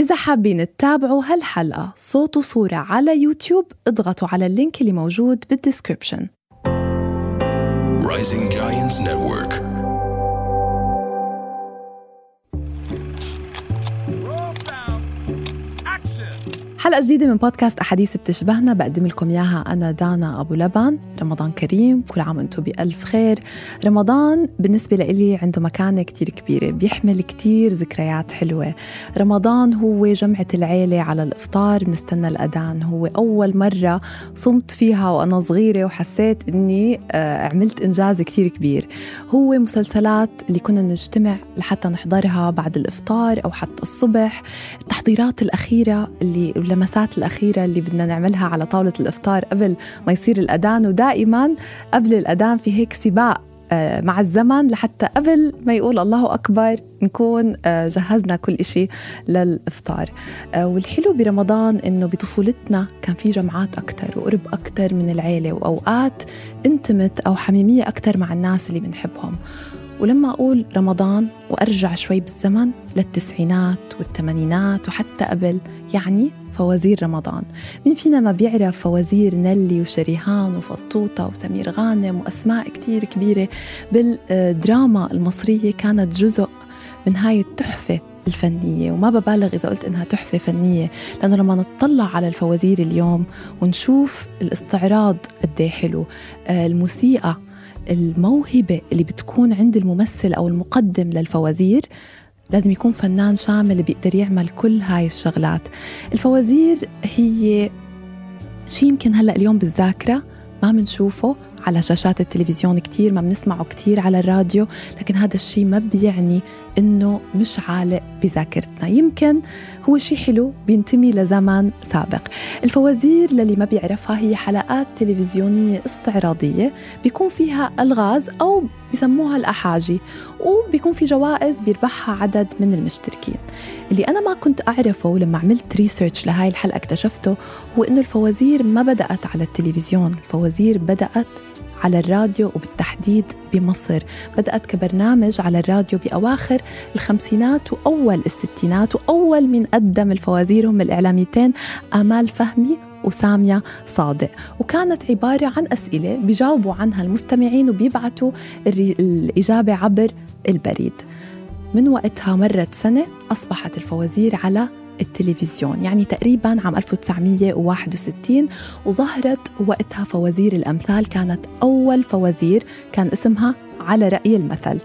إذا حابين تتابعوا هالحلقة صوت وصورة على يوتيوب اضغطوا على ال link اللي موجود بال description Rising Giants Network. حلقة جديدة من بودكاست أحاديث بتشبهنا بقدم لكم إياها أنا دانا أبو لبن. رمضان كريم كل عام وأنتم بألف خير. رمضان بالنسبة لإلي عنده مكانة كتير كبيرة بيحمل كتير ذكريات حلوة. رمضان هو جمعة العيلة على الإفطار بنستنى الأذان. هو أول مرة صمت فيها وأنا صغيرة وحسيت إني آه، عملت إنجاز كتير كبير. هو مسلسلات اللي كنا نجتمع لحتى نحضرها بعد الإفطار أو حتى الصبح. التحضيرات الأخيرة اللي اللمسات الأخيرة اللي بدنا نعملها على طاولة الإفطار قبل ما يصير الأذان ودائما قبل الأذان في هيك سباق آه، مع الزمن لحتى قبل ما يقول الله أكبر نكون آه، جهزنا كل إشي للإفطار. آه، والحلو برمضان إنه بطفولتنا كان في جمعات أكتر وقرب أكتر من العيلة وأوقات انتمت أو حميمية أكتر مع الناس اللي بنحبهم. ولما أقول رمضان وأرجع شوي بالزمن للتسعينات والثمانينات وحتى قبل يعني فوازير رمضان. مين فينا ما بيعرف فوازير نلي وشريهان وفطوطة وسمير غانم وأسماء كتير كبيرة؟ بالدراما المصرية كانت جزء من هاي التحفة الفنية. وما ببالغ إذا قلت إنها تحفة فنية لأنه لما نطلع على الفوازير اليوم ونشوف الاستعراض قد حلو. آه، الموسيقى الموهبة اللي بتكون عند الممثل أو المقدم للفوازير لازم يكون فنان شامل بيقدر يعمل كل هاي الشغلات. الفوازير هي شيء يمكن هلأ اليوم بالذاكرة ما بنشوفه على شاشات التلفزيون كتير ما بنسمعه كتير على الراديو لكن هذا الشيء ما بيعني إنه مش عالق بذاكرتنا. يمكن هو شيء حلو بينتمي لزمن سابق. الفوازير للي ما بيعرفها هي حلقات تلفزيونية استعراضية بيكون فيها ألغاز أو بسموها الأحاجي وبيكون في جوائز بيربحها عدد من المشتركين. اللي أنا ما كنت أعرفه لما عملت ريسيرش لهاي الحلقة اكتشفته هو إنه الفوازير ما بدأت على التلفزيون. الفوازير بدأت على الراديو وبالتحديد بمصر. بدأت كبرنامج على الراديو بأواخر الخمسينات وأول الستينات وأول من قدم الفوازير هم الإعلاميتين آمال فهمي وسامية صادق. وكانت عبارة عن أسئلة بيجاوبوا عنها المستمعين وبيبعتوا الإجابة عبر البريد. من وقتها مرت سنة أصبحت الفوازير على التلفزيون يعني تقريبا عام 1961 وظهرت وقتها فوازير الأمثال كانت أول فوازير كان اسمها على رأي المثل.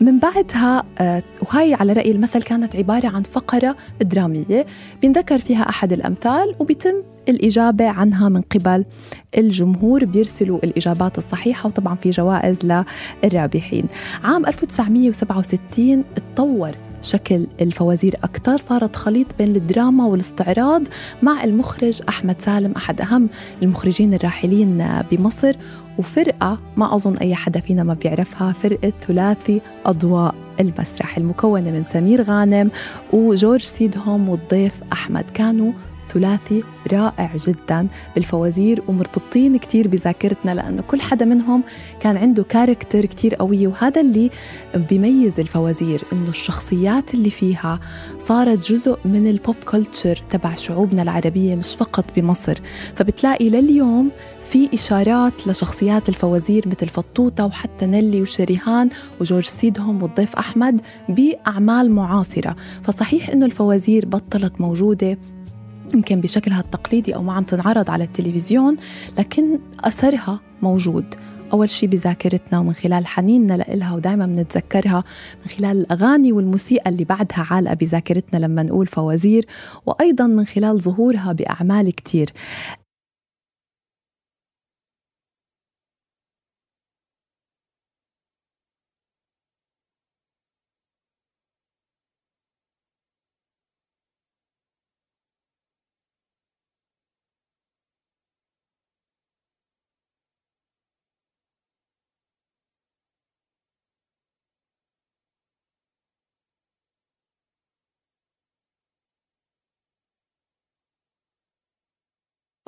من بعدها آه، وهي على رأي المثل كانت عبارة عن فقرة درامية بينذكر فيها أحد الأمثال وبيتم الإجابة عنها من قبل الجمهور بيرسلوا الإجابات الصحيحة وطبعا في جوائز للرابحين. عام 1967 تطور شكل الفوازير أكثر. صارت خليط بين الدراما والاستعراض مع المخرج أحمد سالم أحد أهم المخرجين الراحلين بمصر وفرقة ما أظن أي حدا فينا ما بيعرفها فرقة ثلاثي أضواء المسرح المكونة من سمير غانم وجورج سيدهم والضيف أحمد. كانوا ثلاثي رائع جدا بالفوازير ومرتبطين كتير بذاكرتنا لأنه كل حدا منهم كان عنده character كتير قوية وهذا اللي بيميز الفوازير إنه الشخصيات اللي فيها صارت جزء من ال pop culture تبع شعوبنا العربية مش فقط بمصر. فبتلاقي لليوم في إشارات لشخصيات الفوازير مثل فطوطة وحتى نيلي وشريهان وجورج سيدهم والضيف أحمد بأعمال معاصرة. فصحيح إنه الفوازير بطلت موجودة يمكن بشكلها التقليدي أو ما عم تنعرض على التلفزيون لكن أثرها موجود. أول شيء بذاكرتنا ومن خلال حنيننا لإلها ودائما بنتذكرها من خلال الأغاني والموسيقى اللي بعدها عالقة بذاكرتنا لما نقول فوازير وأيضا من خلال ظهورها بأعمال كتير.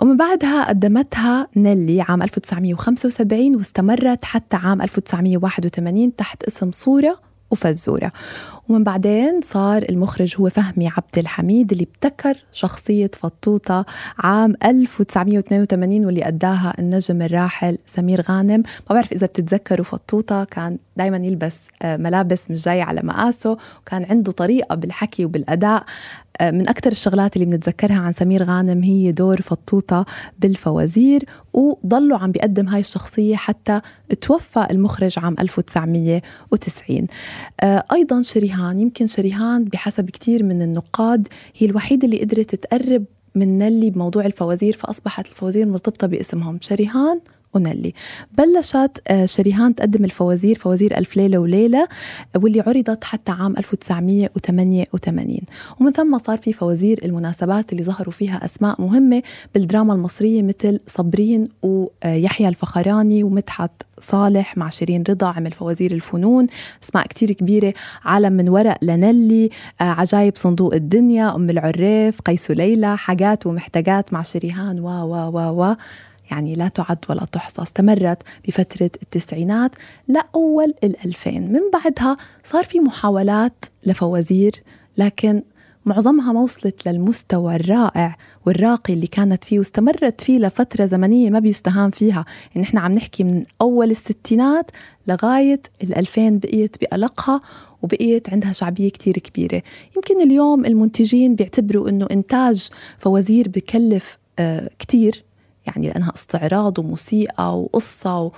ومن بعدها قدمتها نيلي عام 1975 واستمرت حتى عام 1981 تحت اسم صورة وفزورة. ومن بعدين صار المخرج هو فهمي عبد الحميد اللي ابتكر شخصية فطوطة عام 1982 واللي أداها النجم الراحل سمير غانم. ما بعرف إذا بتتذكروا فطوطة كان دايما يلبس آه، ملابس مش جاية على مقاسه وكان عنده طريقة بالحكي وبالأداء من أكثر الشغلات اللي بنتذكرها عن سمير غانم هي دور فطوطة بالفوازير وضلوا عم بيقدم هاي الشخصية حتى توفى المخرج عام 1990 آه، أيضا شريهان يمكن شريهان بحسب كتير من النقاد هي الوحيدة اللي قدرت تقرب من نلي بموضوع الفوازير فأصبحت الفوازير مرتبطة باسمهم. شريهان؟ ونلي بلشت آه، شريهان تقدم الفوازير فوازير ألف ليلة وليلة واللي عرضت حتى عام 1988 ومن ثم صار في فوازير المناسبات اللي ظهروا فيها أسماء مهمة بالدراما المصرية مثل صبرين ويحيى الفخراني ومدحت صالح مع شيرين رضا عمل فوازير الفنون أسماء كتير كبيرة. عالم من ورق لنلي آه، عجايب صندوق الدنيا أم العريف قيس ليلى حاجات ومحتاجات مع شريهان. و و و و يعني لا تعد ولا تحصى. استمرت بفترة التسعينات لأول الألفين. من بعدها صار في محاولات لفوازير لكن معظمها ما وصلت للمستوى الرائع والراقي اللي كانت فيه واستمرت فيه لفترة زمنية ما بيستهان فيها. يعني إحنا عم نحكي من أول الستينات لغاية الألفين بقيت بألقها وبقيت عندها شعبية كتير كبيرة. يمكن اليوم المنتجين بيعتبروا أنه إنتاج فوازير بكلف آه كتير. يعني لأنها استعراض وموسيقى وقصة و...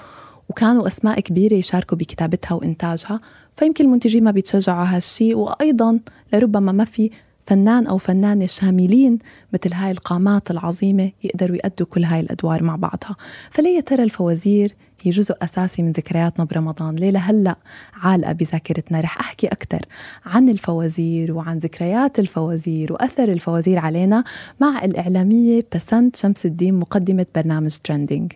وكانوا أسماء كبيرة يشاركوا بكتابتها وإنتاجها فيمكن المنتجين ما بيتشجعوا على هالشيء وأيضا لربما ما في فنان أو فنانة شاملين مثل هاي القامات العظيمة يقدروا يأدوا كل هاي الأدوار مع بعضها. فليه ترى الفوازير هي جزء أساسي من ذكرياتنا برمضان. ليه لهلأ عالقة بذاكرتنا. رح أحكي أكثر عن الفوازير وعن ذكريات الفوازير وأثر الفوازير علينا مع الإعلامية بسنت شمس الدين مقدمة برنامج ترندينج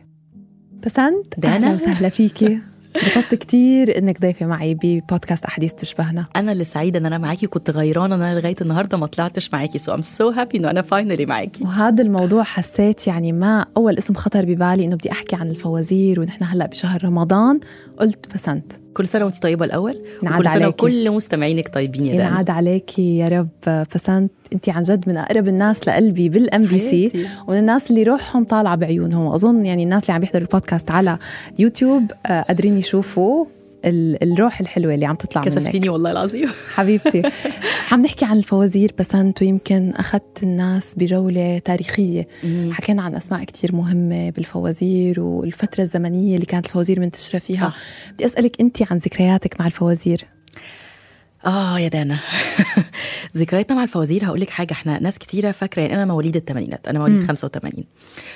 بسنت؟ أهلا وسهلا فيكي. انبسطت كتير إنك ضيفه معي ببودكاست أحاديث تشبهنا. أنا اللي سعيدة إن أنا معاكي كنت غيرانة إن أنا لغاية النهارده ما طلعتش معاكي. so I'm so happy إنه أنا finally معاكي. وهذا الموضوع حسيت يعني ما أول اسم خطر ببالي إنه بدي أحكي عن الفوازير ونحن هلأ بشهر رمضان قلت بسنت. كل سنة وانت طيبة الأول كل سنة وكل مستمعينك طيبين يا ينعاد عليكي يا رب بسنت. انت عن جد من أقرب الناس لقلبي بالام بي سي ومن الناس اللي روحهم طالعة بعيونهم. واظن يعني الناس اللي عم يحضروا البودكاست على يوتيوب آه، قادرين يشوفوا الروح الحلوة اللي عم تطلع كسفتيني منك. والله العظيم. حبيبتي. عم نحكي عن الفوازير بس أنت ويمكن أخذت الناس بجولة تاريخية. حكينا عن أسماء كتير مهمة بالفوازير والفترة الزمنية اللي كانت الفوازير منتشرة فيها. صح. بدي أسألك أنت عن ذكرياتك مع الفوازير. آه يا دانا. ذكرياتنا مع الفوازير هقول لك حاجة. إحنا ناس كتيرة فاكرة يعني أنا مواليد الثمانينات أنا مواليد 85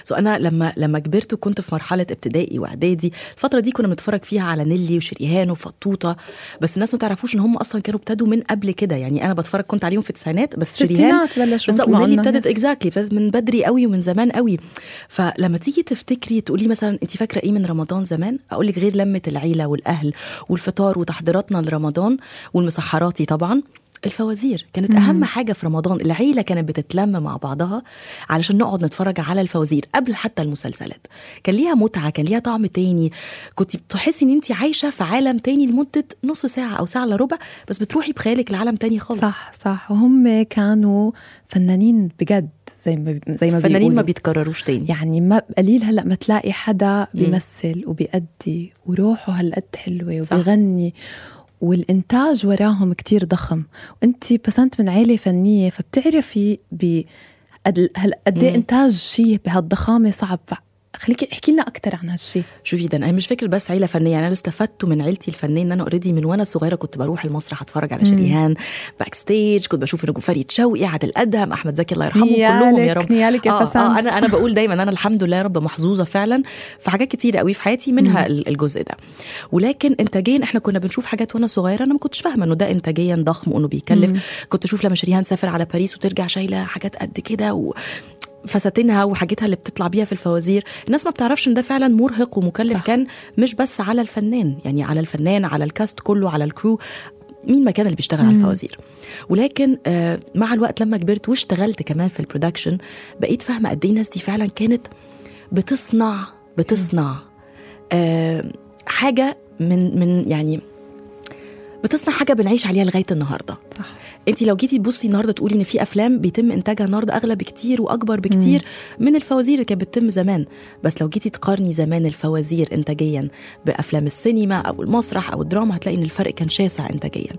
so أنا لما لما كبرت وكنت في مرحلة ابتدائي وإعدادي الفترة دي كنا بنتفرج فيها على نيلي وشريهان وفطوطة بس الناس ما تعرفوش إن هم أصلا كانوا ابتدوا من قبل كده. يعني أنا بتفرج كنت عليهم في التسعينات بس شريهان بس ونيلي ابتدت exactly ابتدت من بدري قوي ومن زمان قوي. فلما تيجي تفتكري تقولي مثلا انت فاكرة إيه من رمضان زمان؟ أقول لك غير لمة العيلة والأهل والفطار وتحضيراتنا لرمضان والمسحراتي طبعا. الفوازير كانت مم. أهم حاجة في رمضان. العيلة كانت بتتلم مع بعضها علشان نقعد نتفرج على الفوازير قبل حتى المسلسلات. كان ليها متعة كان ليها طعم تاني. كنت بتحسي إن انت عايشة في عالم تاني لمدة نص ساعة أو ساعة إلا ربع بس بتروحي بخيالك لعالم تاني خالص. صح صح. وهم كانوا فنانين بجد زي ما زي ما فنانين ما بيتكرروش تاني. يعني ما قليل هلأ ما تلاقي حدا بيمثل وبيأدي وروحه هالقد حلوة وبيغني. صح. والإنتاج وراهم كتير ضخم. وأنت بسنت من عيلة فنية فبتعرفي ب قد إيه إنتاج شيء بهالضخامة صعب؟ خليكي احكي لنا أكثر عن هالشيء شوفي ده أنا مش فكره بس عيلة فنية. يعني أنا استفدت من عيلتي الفنية إن أنا اوريدي من وأنا صغيرة كنت بروح المسرح أتفرج على شريهان backstage كنت بشوف نجوم فريد شوقي عادل أدهم أحمد زكي الله يرحمهم كلهم يا رب. يا آه, آه أنا أنا بقول دايما أنا الحمد لله يا رب محظوظة فعلا في حاجات كتير قوي في حياتي منها مم. الجزء ده. ولكن انتاجيا إحنا كنا بنشوف حاجات وأنا صغيرة أنا ما كنتش فاهمة إنه ده انتاجيا ضخم وإنه بيكلف. مم. كنت أشوف لما شريهان تسافر على باريس وترجع شايلة حاجات قد كده و... فساتينها وحاجتها اللي بتطلع بيها في الفوازير. الناس ما بتعرفش إن ده فعلا مرهق ومكلف صح. كان مش بس على الفنان يعني على الفنان على ال cast كله على ال crew. مين ما كان اللي بيشتغل على الفوازير؟ ولكن آه مع الوقت لما كبرت واشتغلت كمان في ال production بقيت فاهمة قد إيه الناس دي فعلا كانت بتصنع بتصنع آه حاجة من من يعني بتصنع حاجة بنعيش عليها لغاية النهارده. صح. انت لو جيتي تبصي النهارده تقولي إن في أفلام بيتم إنتاجها النهارده أغلى بكتير وأكبر بكتير مم. من الفوازير اللي كانت بتتم زمان. بس لو جيتي تقارني زمان الفوازير انتاجيا بأفلام السينما أو المسرح أو الدراما هتلاقي إن الفرق كان شاسع انتاجيا.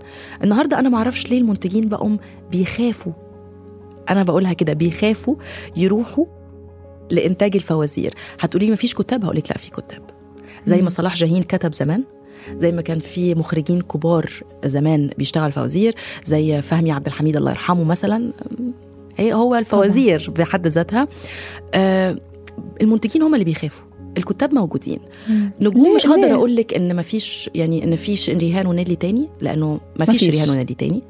النهارده أنا معرفش ليه المنتجين بقوا بيخافوا. أنا بقولها كده بيخافوا يروحوا لإنتاج الفوازير. هتقولي ما فيش كتاب؟ هقول لك لا في كتاب. زي ما صلاح جاهين كتب زمان زي ما كان في مخرجين كبار زمان بيشتغل فوازير زي فهمي عبد الحميد الله يرحمه مثلا. هي هو الفوازير. بحد ذاتها. آه المنتجين هم اللي بيخافوا. الكتاب موجودين. نجوم مش هقدر أقول لك إن ما فيش يعني إن في شريهان ونيلي تاني لأنه ما فيش شريهان ونيلي تاني.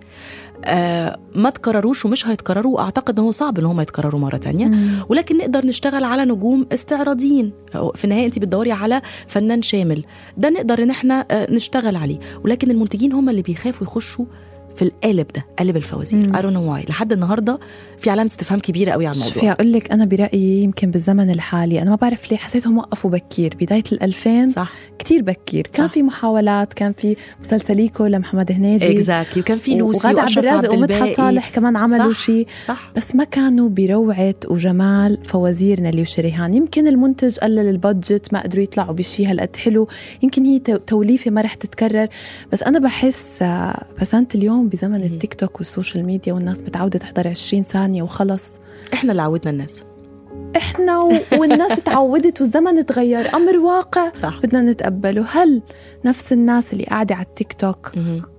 ما تكرروش ومش هيتكرروا اعتقد ان هو صعب إن هم يتكرروا مرة تانية. مم. ولكن نقدر نشتغل على نجوم استعراضيين. في النهاية انت بتدوري على فنان شامل. ده نقدر إن إحنا آه نشتغل عليه. ولكن المنتجين هم اللي بيخافوا يخشوا في القالب ده قالب الفوازير. I don't know why لحد النهارده في علامه استفهام كبيرة قوي على الموضوع. شوفي أقول لك أنا برأيي يمكن بالزمن الحالي أنا ما بعرف ليه حسيتهم وقفوا بكير. بداية ال2000 صح. كثير بكير. كان صح. في محاولات كان في مسلسليكو لمحمد هنيدي. exactly وكان في لوسي وغادة عبد الرازق ومدحت صالح كمان عملوا شيء. صح. بس ما كانوا بروعة وجمال فوازير نيلي وشريهان. يمكن المنتج قلل ال budget ما قدروا يطلعوا بشيء هالقد حلو. يمكن هي توليفة ما رح تتكرر. بس أنا بحس بسنت اليوم بزمن التيك توك وال social media والناس متعوده تحضر 20 ثانية وخلص. إحنا اللي عودنا الناس. إحنا والناس تعودت والزمن تغير أمر واقع. صح. بدنا نتقبله. هل نفس الناس اللي قاعدة على التيك توك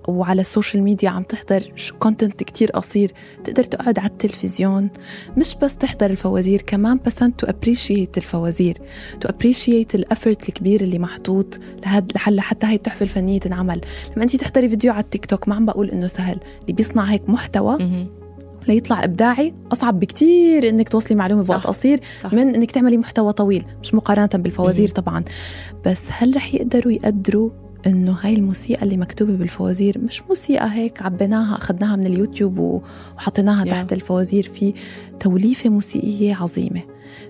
وعلى ال social media عم تحضر content كتير قصير تقدر تقعد على التلفزيون؟ مش بس تحضر الفوازير كمان بس to appreciate الفوازير. to appreciate ال effort الكبير اللي محطوط لهد لحل حتى هاي التحفة الفنية تنعمل. لما انت تحضري فيديو على التيك توك ما عم بقول إنه سهل. اللي بيصنع هيك محتوى ليطلع إبداعي أصعب بكتير إنك توصلي معلومة بوقت قصير. من إنك تعملي محتوى طويل مش مقارنة بالفوازير طبعا بس هل رح يقدروا يقدروا إنه هاي الموسيقى اللي مكتوبة بالفوازير مش موسيقى هيك عبيناها أخذناها من اليوتيوب وحطيناها yeah. تحت الفوازير في توليفة موسيقية عظيمة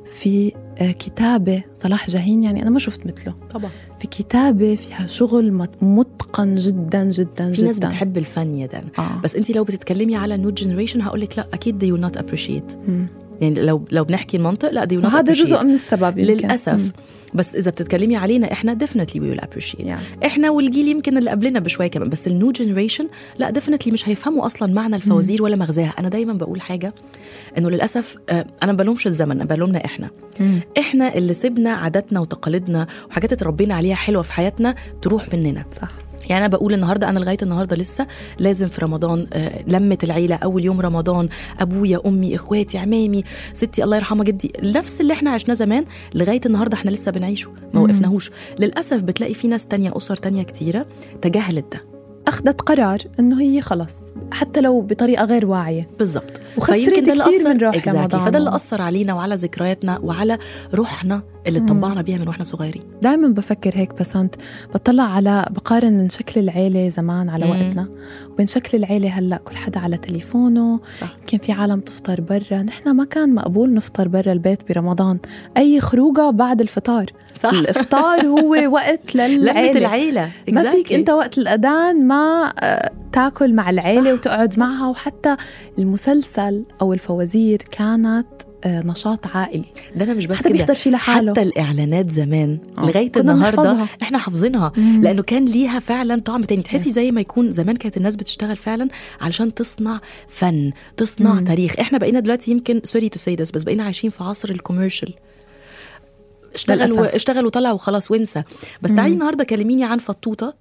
في كتابة صلاح جاهين يعني أنا ما شفت مثله. طبعا. في كتابة فيها شغل متقن جدا جدا في جدا. ناس بتحب الفن يدا آه. بس أنت لو بتتكلمي على new generation هقول لك لا أكيد they will not appreciate. م. يعني لو لو بنحكي المنطق لا دي وهذا جزء من السبب يمكن. للأسف. مم. بس إذا بتتكلمي علينا إحنا definitely we will appreciate إحنا والجيل يمكن اللي قبلنا بشويه كمان بس ال new generation لا definitely مش هيفهموا أصلا معنى الفوازير ولا مغزاها. أنا دايما بقول حاجة إنه للأسف آه أنا بلومش الزمن انا بلومنا إحنا. مم. إحنا اللي سيبنا عاداتنا وتقاليدنا وحاجات اتربينا عليها حلوة في حياتنا تروح مننا. صح. يعني أنا بقول النهارده أنا لغاية النهارده لسه لازم في رمضان آه لمة العيلة أول يوم رمضان أبويا أمي إخواتي عمامي ستي الله يرحمها جدي نفس اللي إحنا عشناه زمان لغاية النهارده إحنا لسه بنعيشه ما وقفناهوش. للأسف بتلاقي في ناس تانية أسر تانية كتيرة تجاهلت ده. أخذت قرار إنه هي خلص حتى لو بطريقة غير واعية. بالضبط وخسرت كثير من روح رمضان فده اللي أثر علينا وعلى ذكرياتنا وعلى روحنا اللي طبعنا بيها من وإحنا صغيرين. دائما بفكر هيك بسنت بطلع على بقارن من شكل العيلة زمان على مم. وقتنا. وبين شكل العيلة هلأ كل حدا على تليفونه. صح. يمكن في عالم تفطر برا. نحن ما كان مقبول نفطر برا البيت برمضان. أي خروجة بعد الفطار. صح. الإفطار هو وقت للعيلة. لمة العيلة. ما فيك أنت وقت الأذان ما تاكل مع العيلة صح. وتقعد. معها وحتى المسلسل أو الفوازير كانت نشاط عائلي. ده أنا مش بس كده. شي لحاله. حتى الإعلانات زمان آه. لغاية النهارده نحفظها. إحنا حافظينها. لأنه كان ليها فعلا طعم تاني. تحسي زي ما يكون زمان كانت الناس بتشتغل فعلا علشان تصنع فن تصنع مم. تاريخ. إحنا بقينا دلوقتي يمكن sorry to say بس بقينا عايشين في عصر ال commercial. اشتغل و... اشتغل وطلع وخلاص وانسى. بس تعالي النهارده كلميني عن فطوطة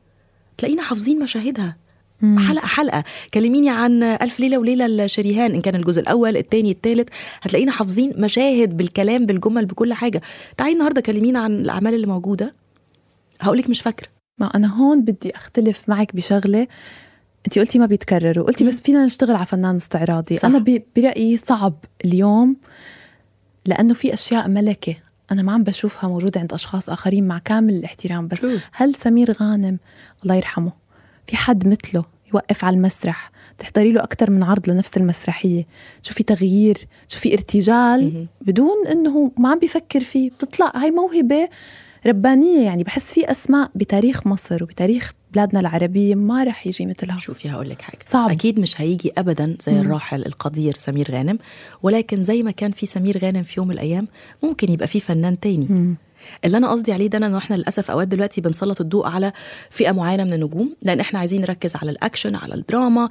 تلاقينا حافظين مشاهدها. مم. حلقة حلقة. كلميني عن ألف ليلة وليلة لشريهان إن كان الجزء الأول الثاني الثالث هتلاقينا حافظين مشاهد بالكلام بالجمل بكل حاجة. تعالي النهارده كلمينا عن الأعمال اللي موجودة. هقولك مش فاكرة. ما أنا هون بدي أختلف معك بشغلة. انت قلتي ما بيتكرروا. قلتي بس فينا نشتغل على فنان استعراضي صح. أنا برأيي صعب اليوم لأنه في أشياء ملكة أنا ما عم بشوفها موجودة عند أشخاص آخرين مع كامل الاحترام. بس هل سمير غانم الله يرحمه في حد مثله يوقف على المسرح؟ تحضري له أكثر من عرض لنفس المسرحية. تشوفي تغيير تشوفي ارتجال بدون أنه ما عم بيفكر فيه. بتطلع هاي موهبة ربانية يعني. بحس في أسماء بتاريخ مصر وبتاريخ بلادنا العربية ما رح يجي مثلها. شوفي هقول لك حاجة. صعب. أكيد مش هيجي ابدا زي مم. الراحل القدير سمير غانم. ولكن زي ما كان في سمير غانم في يوم من الأيام ممكن يبقى في فنان تاني. مم. اللي أنا قصدي عليه ده انه إحنا للأسف أوقات دلوقتي بنسلط الضوء على فئة معينة من النجوم لأن إحنا عايزين نركز على الأكشن على الدراما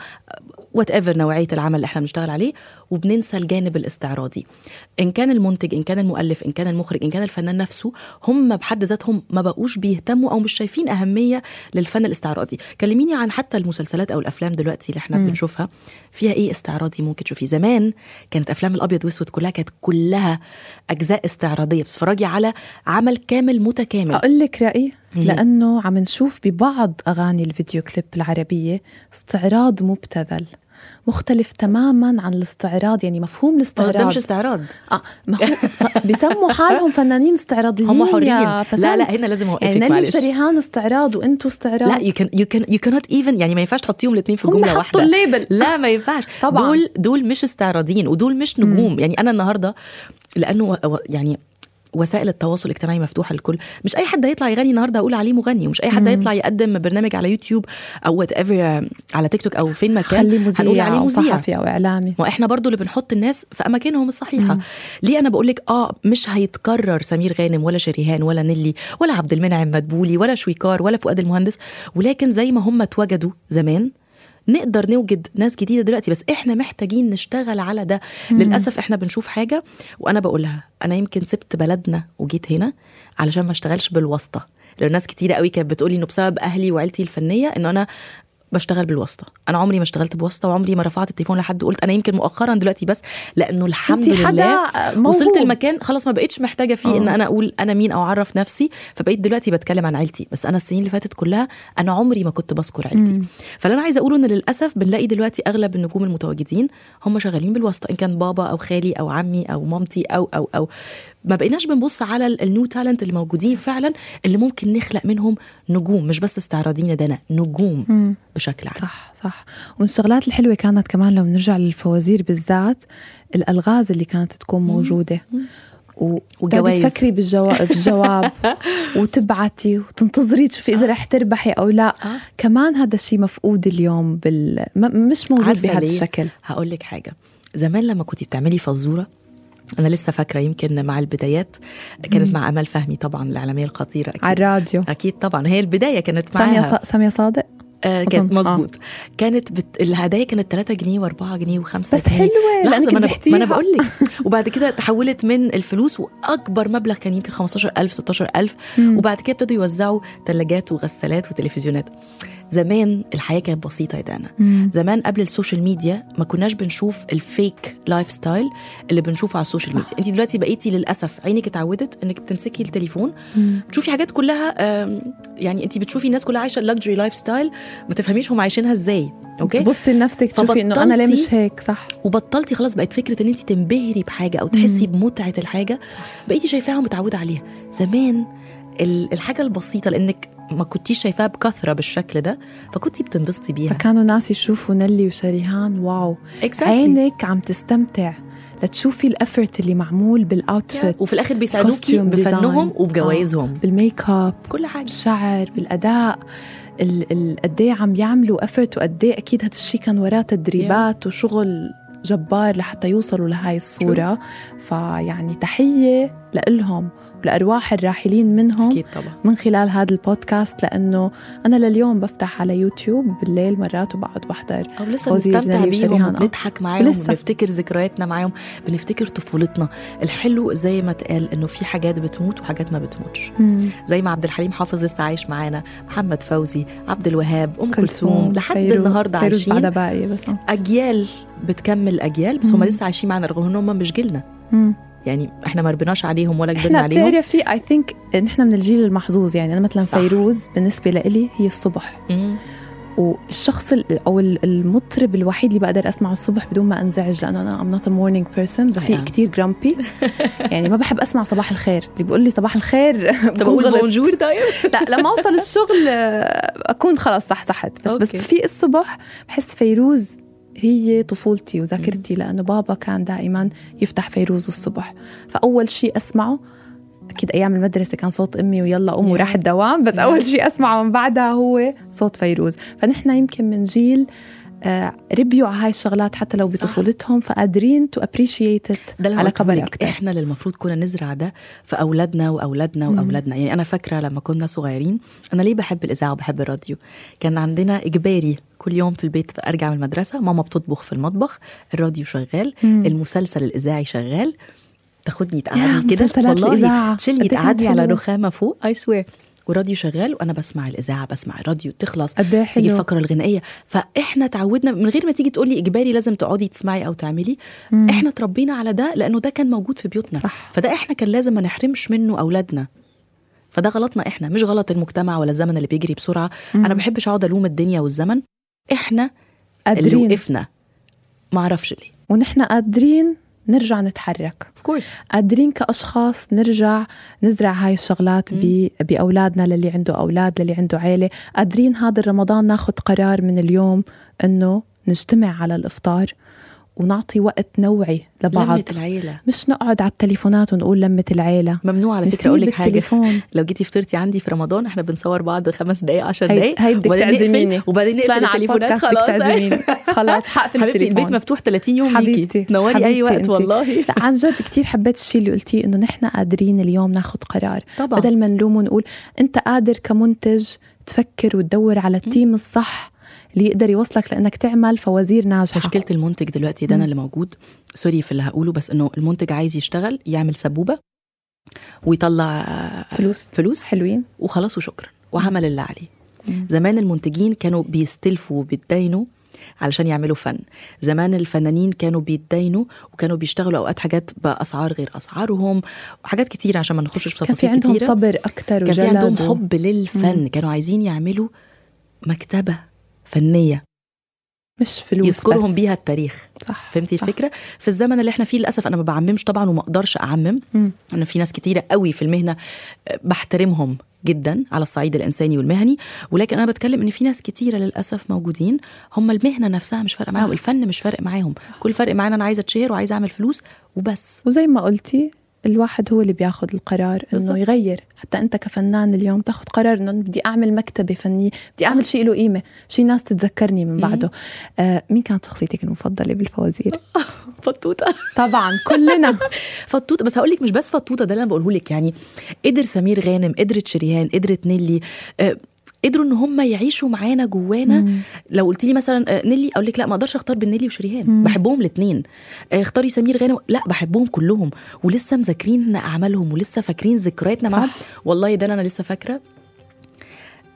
whatever نوعية العمل اللي إحنا بنشتغل عليه وبننسى الجانب الاستعراضي. إن كان المنتج إن كان المؤلف إن كان المخرج إن كان الفنان نفسه هم بحد ذاتهم ما بقوش بيهتموا أو مش شايفين أهمية للفن الاستعراضي. كلميني عن حتى المسلسلات أو الأفلام دلوقتي اللي إحنا بنشوفها. فيها إيه استعراضي ممكن تشوفي زمان كانت أفلام الأبيض وأسود كلها كانت كلها أجزاء استعراضية. بتتفرجي على عمل كامل متكامل. أقول لك رأيي لأنه عم نشوف ببعض أغاني الفيديو كليب العربية استعراض مبتذل مختلف تماما عن الاستعراض يعني مفهوم ده الاستعراض مش استعراض آه ما هو ص- بيسموا حالهم فنانين استعراضيين هم حرين. يا لا، لا،. هنا لازم أوقفك، يعني معلش. وشريهان استعراض وأنتوا استعراض لا يو كان يو كان يو كانوت ايفن يعني ما ينفعش تحطيهم الاثنين في جملة حطوا واحدة ال label. لا ما ينفعش طبعاً. دول دول مش استعراضيين ودول مش نجوم يعني أنا النهارده لأنه يعني وسائل التواصل الاجتماعي مفتوحة للكل. مش أي حد هيطلع يغني النهارده أقول عليه مغني ومش أي حد هيطلع يقدم برنامج على يوتيوب أو whatever على تيك توك أو فين ما كان هنقول مذيع عليه مذيع. صحفي أو إعلامي. ما إحنا برضو اللي بنحط الناس في أماكنهم الصحيحة. ليه أنا بقول لك آه مش هيتكرر سمير غانم ولا شريهان ولا نيلي ولا عبد المنعم مدبولي ولا شويكار ولا فؤاد المهندس ولكن زي ما هم اتوجدوا زمان نقدر نوجد ناس جديدة دلوقتي بس إحنا محتاجين نشتغل على ده. للأسف إحنا بنشوف حاجة وأنا بقولها أنا يمكن سبت بلدنا وجيت هنا علشان ما أشتغلش بالواسطة. لأن ناس كتيرة قوي كانت بتقولي إنه بسبب أهلي وعيلتي الفنية إنه أنا بشتغل بالواسطة أنا عمري ما اشتغلت بواسطة وعمري ما رفعت التليفون لحد قلت أنا يمكن مؤخرا دلوقتي بس لأنه الحمد لله موهوب. وصلت المكان خلاص ما بقتش محتاجة فيه إن آه. أنا أقول أنا مين أو أعرف نفسي فبقيت دلوقتي بتكلم عن عيلتي بس أنا السنين اللي فاتت كلها أنا عمري ما كنت بذكر عيلتي فاللي أنا عايزة أقوله إن للأسف بنلاقي دلوقتي أغلب النجوم المتواجدين هم شغالين بالواسطة إن كان بابا أو خالي أو عمي أو مامتي أو أو أو ما بقيناش بنبص على ال- النيو تالنت اللي موجودين فعلا اللي ممكن نخلق منهم نجوم مش بس استعراضيين ده أنا نجوم بشكل عام. صح صح. ومن الشغلات الحلوة كانت كمان لو نرجع للفوازير بالذات الألغاز اللي كانت تكون موجودة. و والجوايز. تفكري بالجواب بالجواب وتبعتي وتنتظري تشوفي إذا رح تربحي أو لا. آه. كمان هذا الشيء مفقود اليوم بال... م- مش موجود بهذا؟ الشكل. هقول لك حاجة. زمان لما كنتي بتعملي فزورة أنا لسه فاكرة يمكن مع البدايات كانت مع أمال فهمي طبعا الإعلامية الخطيرة أكيد. على الراديو. أكيد طبعا. هي البداية كانت سامية معاها. ص... سامية صادق؟ آه كانت أظن. مظبوط. كانت بت... الهدايا كانت 3 جنيه و4 جنيه و5 بس جنيه. حلوة، لحظة، لأنك ما أنا بتحكيها. ما أنا بقول لك. وبعد كده تحولت من الفلوس وأكبر مبلغ كان يمكن 15000 16000 وبعد كده ابتدوا يوزعوا ثلاجات وغسالات وتلفزيونات. زمان الحياة كانت بسيطة يا دانا. زمان قبل ال social media ما كناش بنشوف ال fake lifestyle اللي بنشوفه على ال social media. انت دلوقتي بقيتي للأسف عينك اتعودت انك بتمسكي التليفون بتشوفي حاجات كلها يعني انت بتشوفي الناس كلها عايشة ال luxury lifestyle ما تفهميش هم عايشينها إزاي أوكي؟ تبصي لنفسك تشوفي إنه أنا ليه مش هيك صح. وبطلتي خلاص بقت فكرة إن انت تنبهري بحاجة أو تحسي بمتعة الحاجة بقيتي شايفاها ومتعودة عليها. زمان الحاجة البسيطة لإنك ما كنتيش شايفاها بكثرة بالشكل ده فكنتي بتنبسطي بيها. فكانوا ناس يشوفوا نيلي وشريهان wow. Exactly. عينك عم تستمتع لتشوفي ال effort اللي معمول بال outfit وفي الآخر بيساعدوكي بفنهم design. وبجوائزهم آه. بالميك اب كل حاجة. بالشعر بالأداء. ال- ال- قد إيه عم يعملوا افورت وقد إيه أكيد هذا الشيء كان وراه تدريبات وشغل جبار لحتى يوصلوا لهاي الصورة. فيعني تحية لإلهم. ولارواح الراحلين منهم أكيد طبعا من خلال هذا البودكاست لأنه أنا لليوم بفتح على يوتيوب بالليل مرات وبقعد بحضر أو لسه بنستمتع بيهم. وبنضحك معاهم ولسه. وبنفتكر ذكرياتنا معاهم بنفتكر طفولتنا الحلو زي ما اتقال إنه في حاجات بتموت وحاجات ما بتموتش مم. زي ما عبد الحليم حافظ لسه عايش معانا محمد فوزي عبد الوهاب أم كلثوم لحد فيروز عايشين باقي بس. أجيال بتكمل أجيال بس هم. لسه عايشين معانا رغم ان هم مش جيلنا مم. يعني إحنا ما ربناش عليهم ولا كبرنا إحنا عليهم بتعرفي I think نحن من الجيل المحظوظ يعني أنا مثلا صح. فيروز بالنسبة لإلي هي الصبح مم. والشخص ال- أو ال- المطرب الوحيد اللي بقدر أسمعه الصبح بدون ما أنزعج لأنه أنا I'm not morning person رفيق آه. كتير grumpy يعني ما بحب أسمع صباح الخير اللي بيقول لي صباح الخير طب غلط. bonjour طيب لا لما أوصل الشغل آه، أكون خلص صح صحت بس أوكي. بس. في الصبح بحس فيروز هي طفولتي وذاكرتي لأنه بابا كان دائما يفتح فيروز الصبح فأول شيء أسمعه أكيد أيام المدرسة كان صوت أمي ويلا Yeah. وراح الدوام بس. أول شيء أسمعه من بعدها هو صوت فيروز فنحن يمكن من جيل آه، ربيوا على هاي الشغلات حتى لو. بطفولتهم فقادرين to appreciate على لك. أكثر إحنا اللي المفروض كنا نزرع ده في أولادنا وأولادنا. وأولادنا يعني أنا فاكرة لما كنا صغيرين أنا ليه بحب الإذاعة وبحب الراديو كان عندنا إجباري كل يوم في البيت أرجع من المدرسة ماما بتطبخ في المطبخ الراديو شغال مم. المسلسل الإذاعي شغال تاخدني يا تقعدني كده الإذاعة. تشيلني تقعدني على. رخامة فوق I swear والراديو شغال وأنا بسمع الإذاعة بسمع الراديو تخلص إيه تيجي. الفقرة الغنائية فإحنا تعودنا من غير ما تيجي تقولي إجباري لازم تقعدي تسمعي أو تعملي مم. إحنا تربينا على ده لأنه ده كان موجود في بيوتنا صح. فده إحنا كان لازم ما نحرمش منه أولادنا فده غلطنا إحنا مش غلط المجتمع ولا الزمن اللي بيجري بسرعة مم. أنا ما بحبش أقعد ألوم الدنيا والزمن إحنا اللي قادرين. وقفنا. ما أعرفش ليه. ونحن قادرين نرجع نتحرك. قادرين كأشخاص نرجع نزرع هاي الشغلات ب- بأولادنا للي عنده أولاد للي عنده عيلة. قادرين هذا الرمضان ناخد قرار من اليوم أنه نجتمع على الإفطار. ونعطي وقت نوعي لبعض. لمة العيلة. مش نقعد على التليفونات ونقول لمة العيلة. ممنوع على فكرة نسيب أقول لك التليفون. لو جيتي فطرتي عندي في رمضان إحنا بنصور بعض خمس دقائق 10 هي- دقائق هي بدك تعزميني. وبعدين نقفل التليفونات خلاص. تعزميني. خلاص حقفل حبيبتي التليفون. البيت مفتوح 30 يوم حبيبتي. تنوري أي حبيبتي وقت أنتي. والله. لا عن جد كتير حبيت الشيء اللي قلتيه إنه نحن قادرين اليوم ناخد قرار. طبعا. بدل ما نلوم ونقول أنت قادر كمنتج تفكر وتدور على ال team الصح. اللي يقدر يوصلك لأنك تعمل فوازير ناجحة. مشكلة المنتج دلوقتي ده أنا اللي موجود. sorry في اللي هقوله بس إنه المنتج عايز يشتغل يعمل سبوبة ويطلع فلوس. فلوس. حلوين. وخلاص وشكرا. وعمل اللي عليه. مم. زمان المنتجين كانوا بيستلفوا وبيتداينوا علشان يعملوا فن. زمان الفنانين كانوا بيتداينوا وكانوا بيشتغلوا أوقات حاجات بأسعار غير أسعارهم وحاجات كتير عشان ما نخشش في كان في تفاصيل عندهم صبر أكثر كان في وجلد عندهم حب للفن كانوا عايزين يعملوا مكتبة. فنية. مش فلوس يذكرهم بس. بيها التاريخ. صح فهمتي صح. الفكرة؟ في الزمن اللي إحنا فيه للأسف أنا ما بعممش طبعا وما أقدرش أعمم. مم. أنا في ناس كتيرة قوي في المهنة آه، بحترمهم جدا على الصعيد الإنساني والمهني. ولكن أنا بتكلم إن في ناس كتيرة للأسف موجودين هم المهنة نفسها مش فارقة معاهم الفن مش فارق معاهم. كل فرق معانا أنا عايزة أتشهر وعايزة أعمل فلوس وبس. وزي ما قلتي الواحد هو اللي بياخذ القرار. إنه يغير. حتى أنت كفنان اليوم تاخذ قرار إنه بدي أعمل مكتبة فنية بدي أعمل شيء له قيمة. شيء ناس تتذكرني من بعده. آه مين كانت شخصيتك المفضلة بالفوازير؟ فطوطة. طبعا كلنا. فطوطة. بس هقول لك مش بس فطوطة ده اللي أنا بقوله لك. يعني قدر سمير غانم قدرت شريهان قدرت نيلي آه، قدروا إن هم يعيشوا معانا جوانا. مم. لو قلت لي مثلا آه، نيلي أقول لك لا ما أقدرش أختار بين نيلي وشريهان. مم. بحبهم الاثنين اختاري سمير غانم. لا بحبهم كلهم. ولسه مذاكرين أعمالهم ولسه فاكرين ذكرياتنا معاهم. والله ده أنا لسه فاكرة.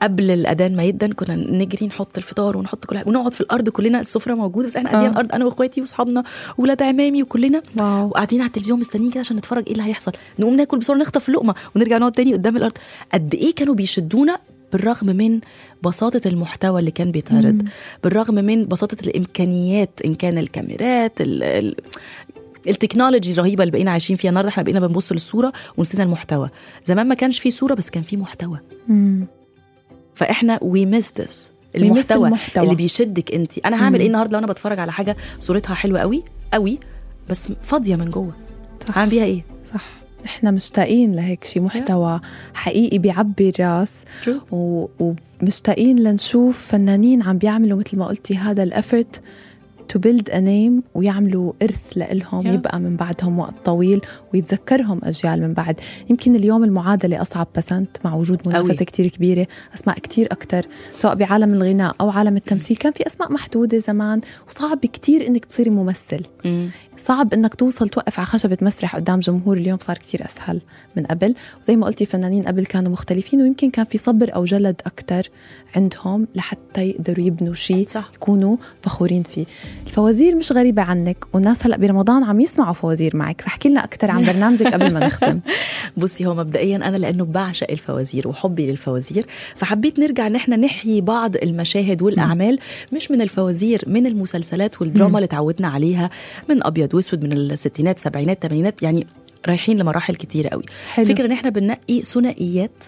قبل الأذان ما يدن كنا نجري نحط الفطار ونحط كل حاجة. ونقعد في الأرض كلنا السفرة موجودة بس إحنا قاعدين آه. على الأرض أنا وإخواتي وأصحابنا وولاد عمامي وكلنا. واو. وقاعدين على التلفزيون مستنيين كده عشان نتفرج إيه اللي هيحصل. نقوم ناكل بسرعة نخطف اللقمه ونرجع نقعد تاني قدام الأرض. قد إيه كانوا بيشدونا بالرغم من بساطة المحتوى اللي كان بيتعرض مم. بالرغم من بساطة الإمكانيات إن كان الكاميرات ال ال technology الرهيبة اللي بقينا عايشين فيها النهارده إحنا بقينا بنبص للصورة ونسينا المحتوى. زمان ما كانش فيه صورة بس كان فيه محتوى. مم. فإحنا we miss this المحتوى, المحتوى. اللي بيشدك انت. أنا هعمل مم. إيه النهارده لو أنا بتفرج على حاجة صورتها حلوة قوي قوي بس فاضية من جوه. صح. هعمل بيها إيه؟ صح. نحن مشتاقين لهيك شيء محتوى حقيقي بيعبي الراس. و... ومشتاقين لنشوف فنانين عم بيعملوا مثل ما قلتي هذا ال effort to build a name ويعملوا إرث لإلهم Yeah. يبقى من بعدهم وقت طويل ويتذكرهم أجيال من بعد يمكن اليوم المعادلة أصعب بسنت مع وجود منافسة. كتير كبيرة أسماء كتير أكثر سواء بعالم الغناء أو عالم التمثيل كان في أسماء محدودة زمان وصعب كتير إنك تصيري ممثل صعب إنك توصل توقف على خشبة مسرح قدام جمهور اليوم صار كتير أسهل من قبل. وزي ما قلتي فنانين قبل كانوا مختلفين ويمكن كان في صبر أو جلد أكثر عندهم لحتى يقدروا يبنوا شيء. يكونوا فخورين فيه. الفوازير مش غريبة عنك والناس هلأ برمضان عم يسمعوا فوازير معك. فاحكي لنا أكثر عن برنامجك قبل ما نختم. بصي هو مبدئيا أنا لأنه بعشق الفوازير وحبي للفوازير فحبيت نرجع ان إحنا نحيي بعض المشاهد والأعمال مش من الفوازير من المسلسلات والدراما اللي تعودنا عليها من أبيض وأسود من الستينات سبعينات ثمانينات يعني رايحين لمراحل كتيرة قوي حلو. فكرة إن إحنا بننقي ثنائيات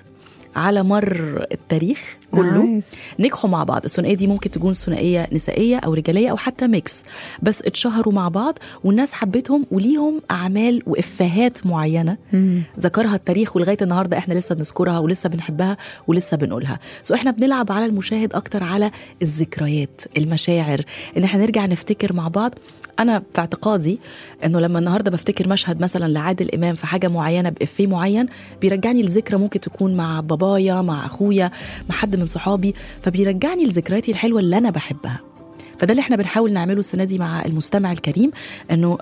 على مر التاريخ كله. نجحوا مع بعض. الثنائية دي ممكن تكون ثنائية نسائية أو رجالية أو حتى ميكس بس اتشهروا مع بعض والناس حبتهم وليهم أعمال وإفيهات معينة ذكرها التاريخ ولغاية النهارده إحنا لسه بنذكرها ولسه بنحبها ولسه بنقولها. سو إحنا بنلعب على المشاهد أكتر على الذكريات المشاعر. إن إحنا نرجع نفتكر مع بعض. أنا في اعتقادي إنه لما النهارده بفتكر مشهد مثلا لعادل إمام في حاجة معينة بإفيه معين بيرجعني لذكرى ممكن تكون مع بابايا مع أخويا مع حد من صحابي فبيرجعني لذكرياتي الحلوة اللي أنا بحبها. فده اللي إحنا بنحاول نعمله السنة دي مع المستمع الكريم إنه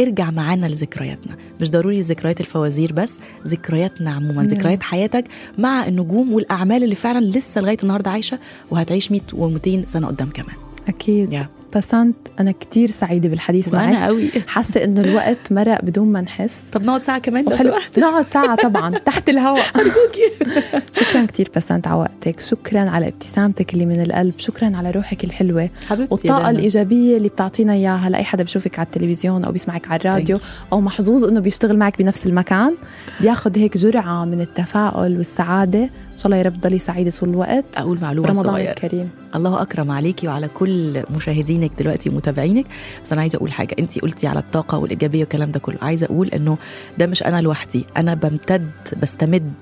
ارجع معانا لذكرياتنا. مش ضروري ذكريات الفوازير بس ذكرياتنا عموما ذكريات حياتك مع النجوم والأعمال اللي فعلا لسه لغاية النهارده عايشة وهتعيش 100 و200 سنة قدام كمان. أكيد. يا. بسنت أنا كتير سعيدة بالحديث معك. قوي. حاسة إنه الوقت مرق بدون ما نحس. طب نقعد ساعة كمان لو سمحت. نقعد ساعة طبعا تحت الهواء. ارجوكي شكرا كتير بسنت على وقتك. شكرا على ابتسامتك اللي من القلب. شكرا على روحك الحلوة. حبيبتي والطاقة. الإيجابية اللي بتعطينا إياها لأي حدا بشوفك على التلفزيون أو بيسمعك على الراديو أو محظوظ إنه بيشتغل معك بنفس المكان بياخد هيك جرعة من التفاؤل والسعادة. إن شاء الله يا رب تضلي سعيدة طول الوقت. أقول معلومه رمضان صغيره الكريم. الله أكرم عليكي وعلى كل مشاهدينك دلوقتي ومتابعينك. بس أنا عايزة أقول حاجة. انت قلتي على الطاقة والإيجابية والكلام ده كله. عايزة أقول إنه ده مش أنا لوحدي. أنا بمتد بستمد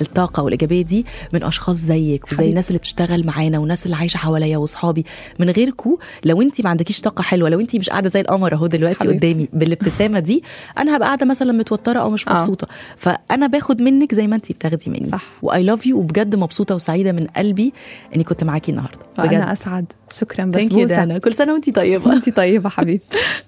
الطاقة والإيجابية دي من أشخاص زيك وزي. الناس اللي بتشتغل معانا والناس اللي عايشة حواليا وأصحابي. من غيركو لو أنت ما عندكيش طاقة حلوة لو أنت مش قاعدة زي القمر أهو دلوقتي حبيبتي. قدامي بالابتسامة دي أنا هبقى قاعدة مثلا متوترة أو مش آه. مبسوطة. فأنا باخد منك زي ما أنت بتاخدي مني. صح. وأي لاف يو وبجد مبسوطة وسعيدة من قلبي إني كنت معاكي النهاردة. بجد. وأنا أسعد. شكرا دانا كل سنة وانت طيبة. أنت طيبة حبيبتي.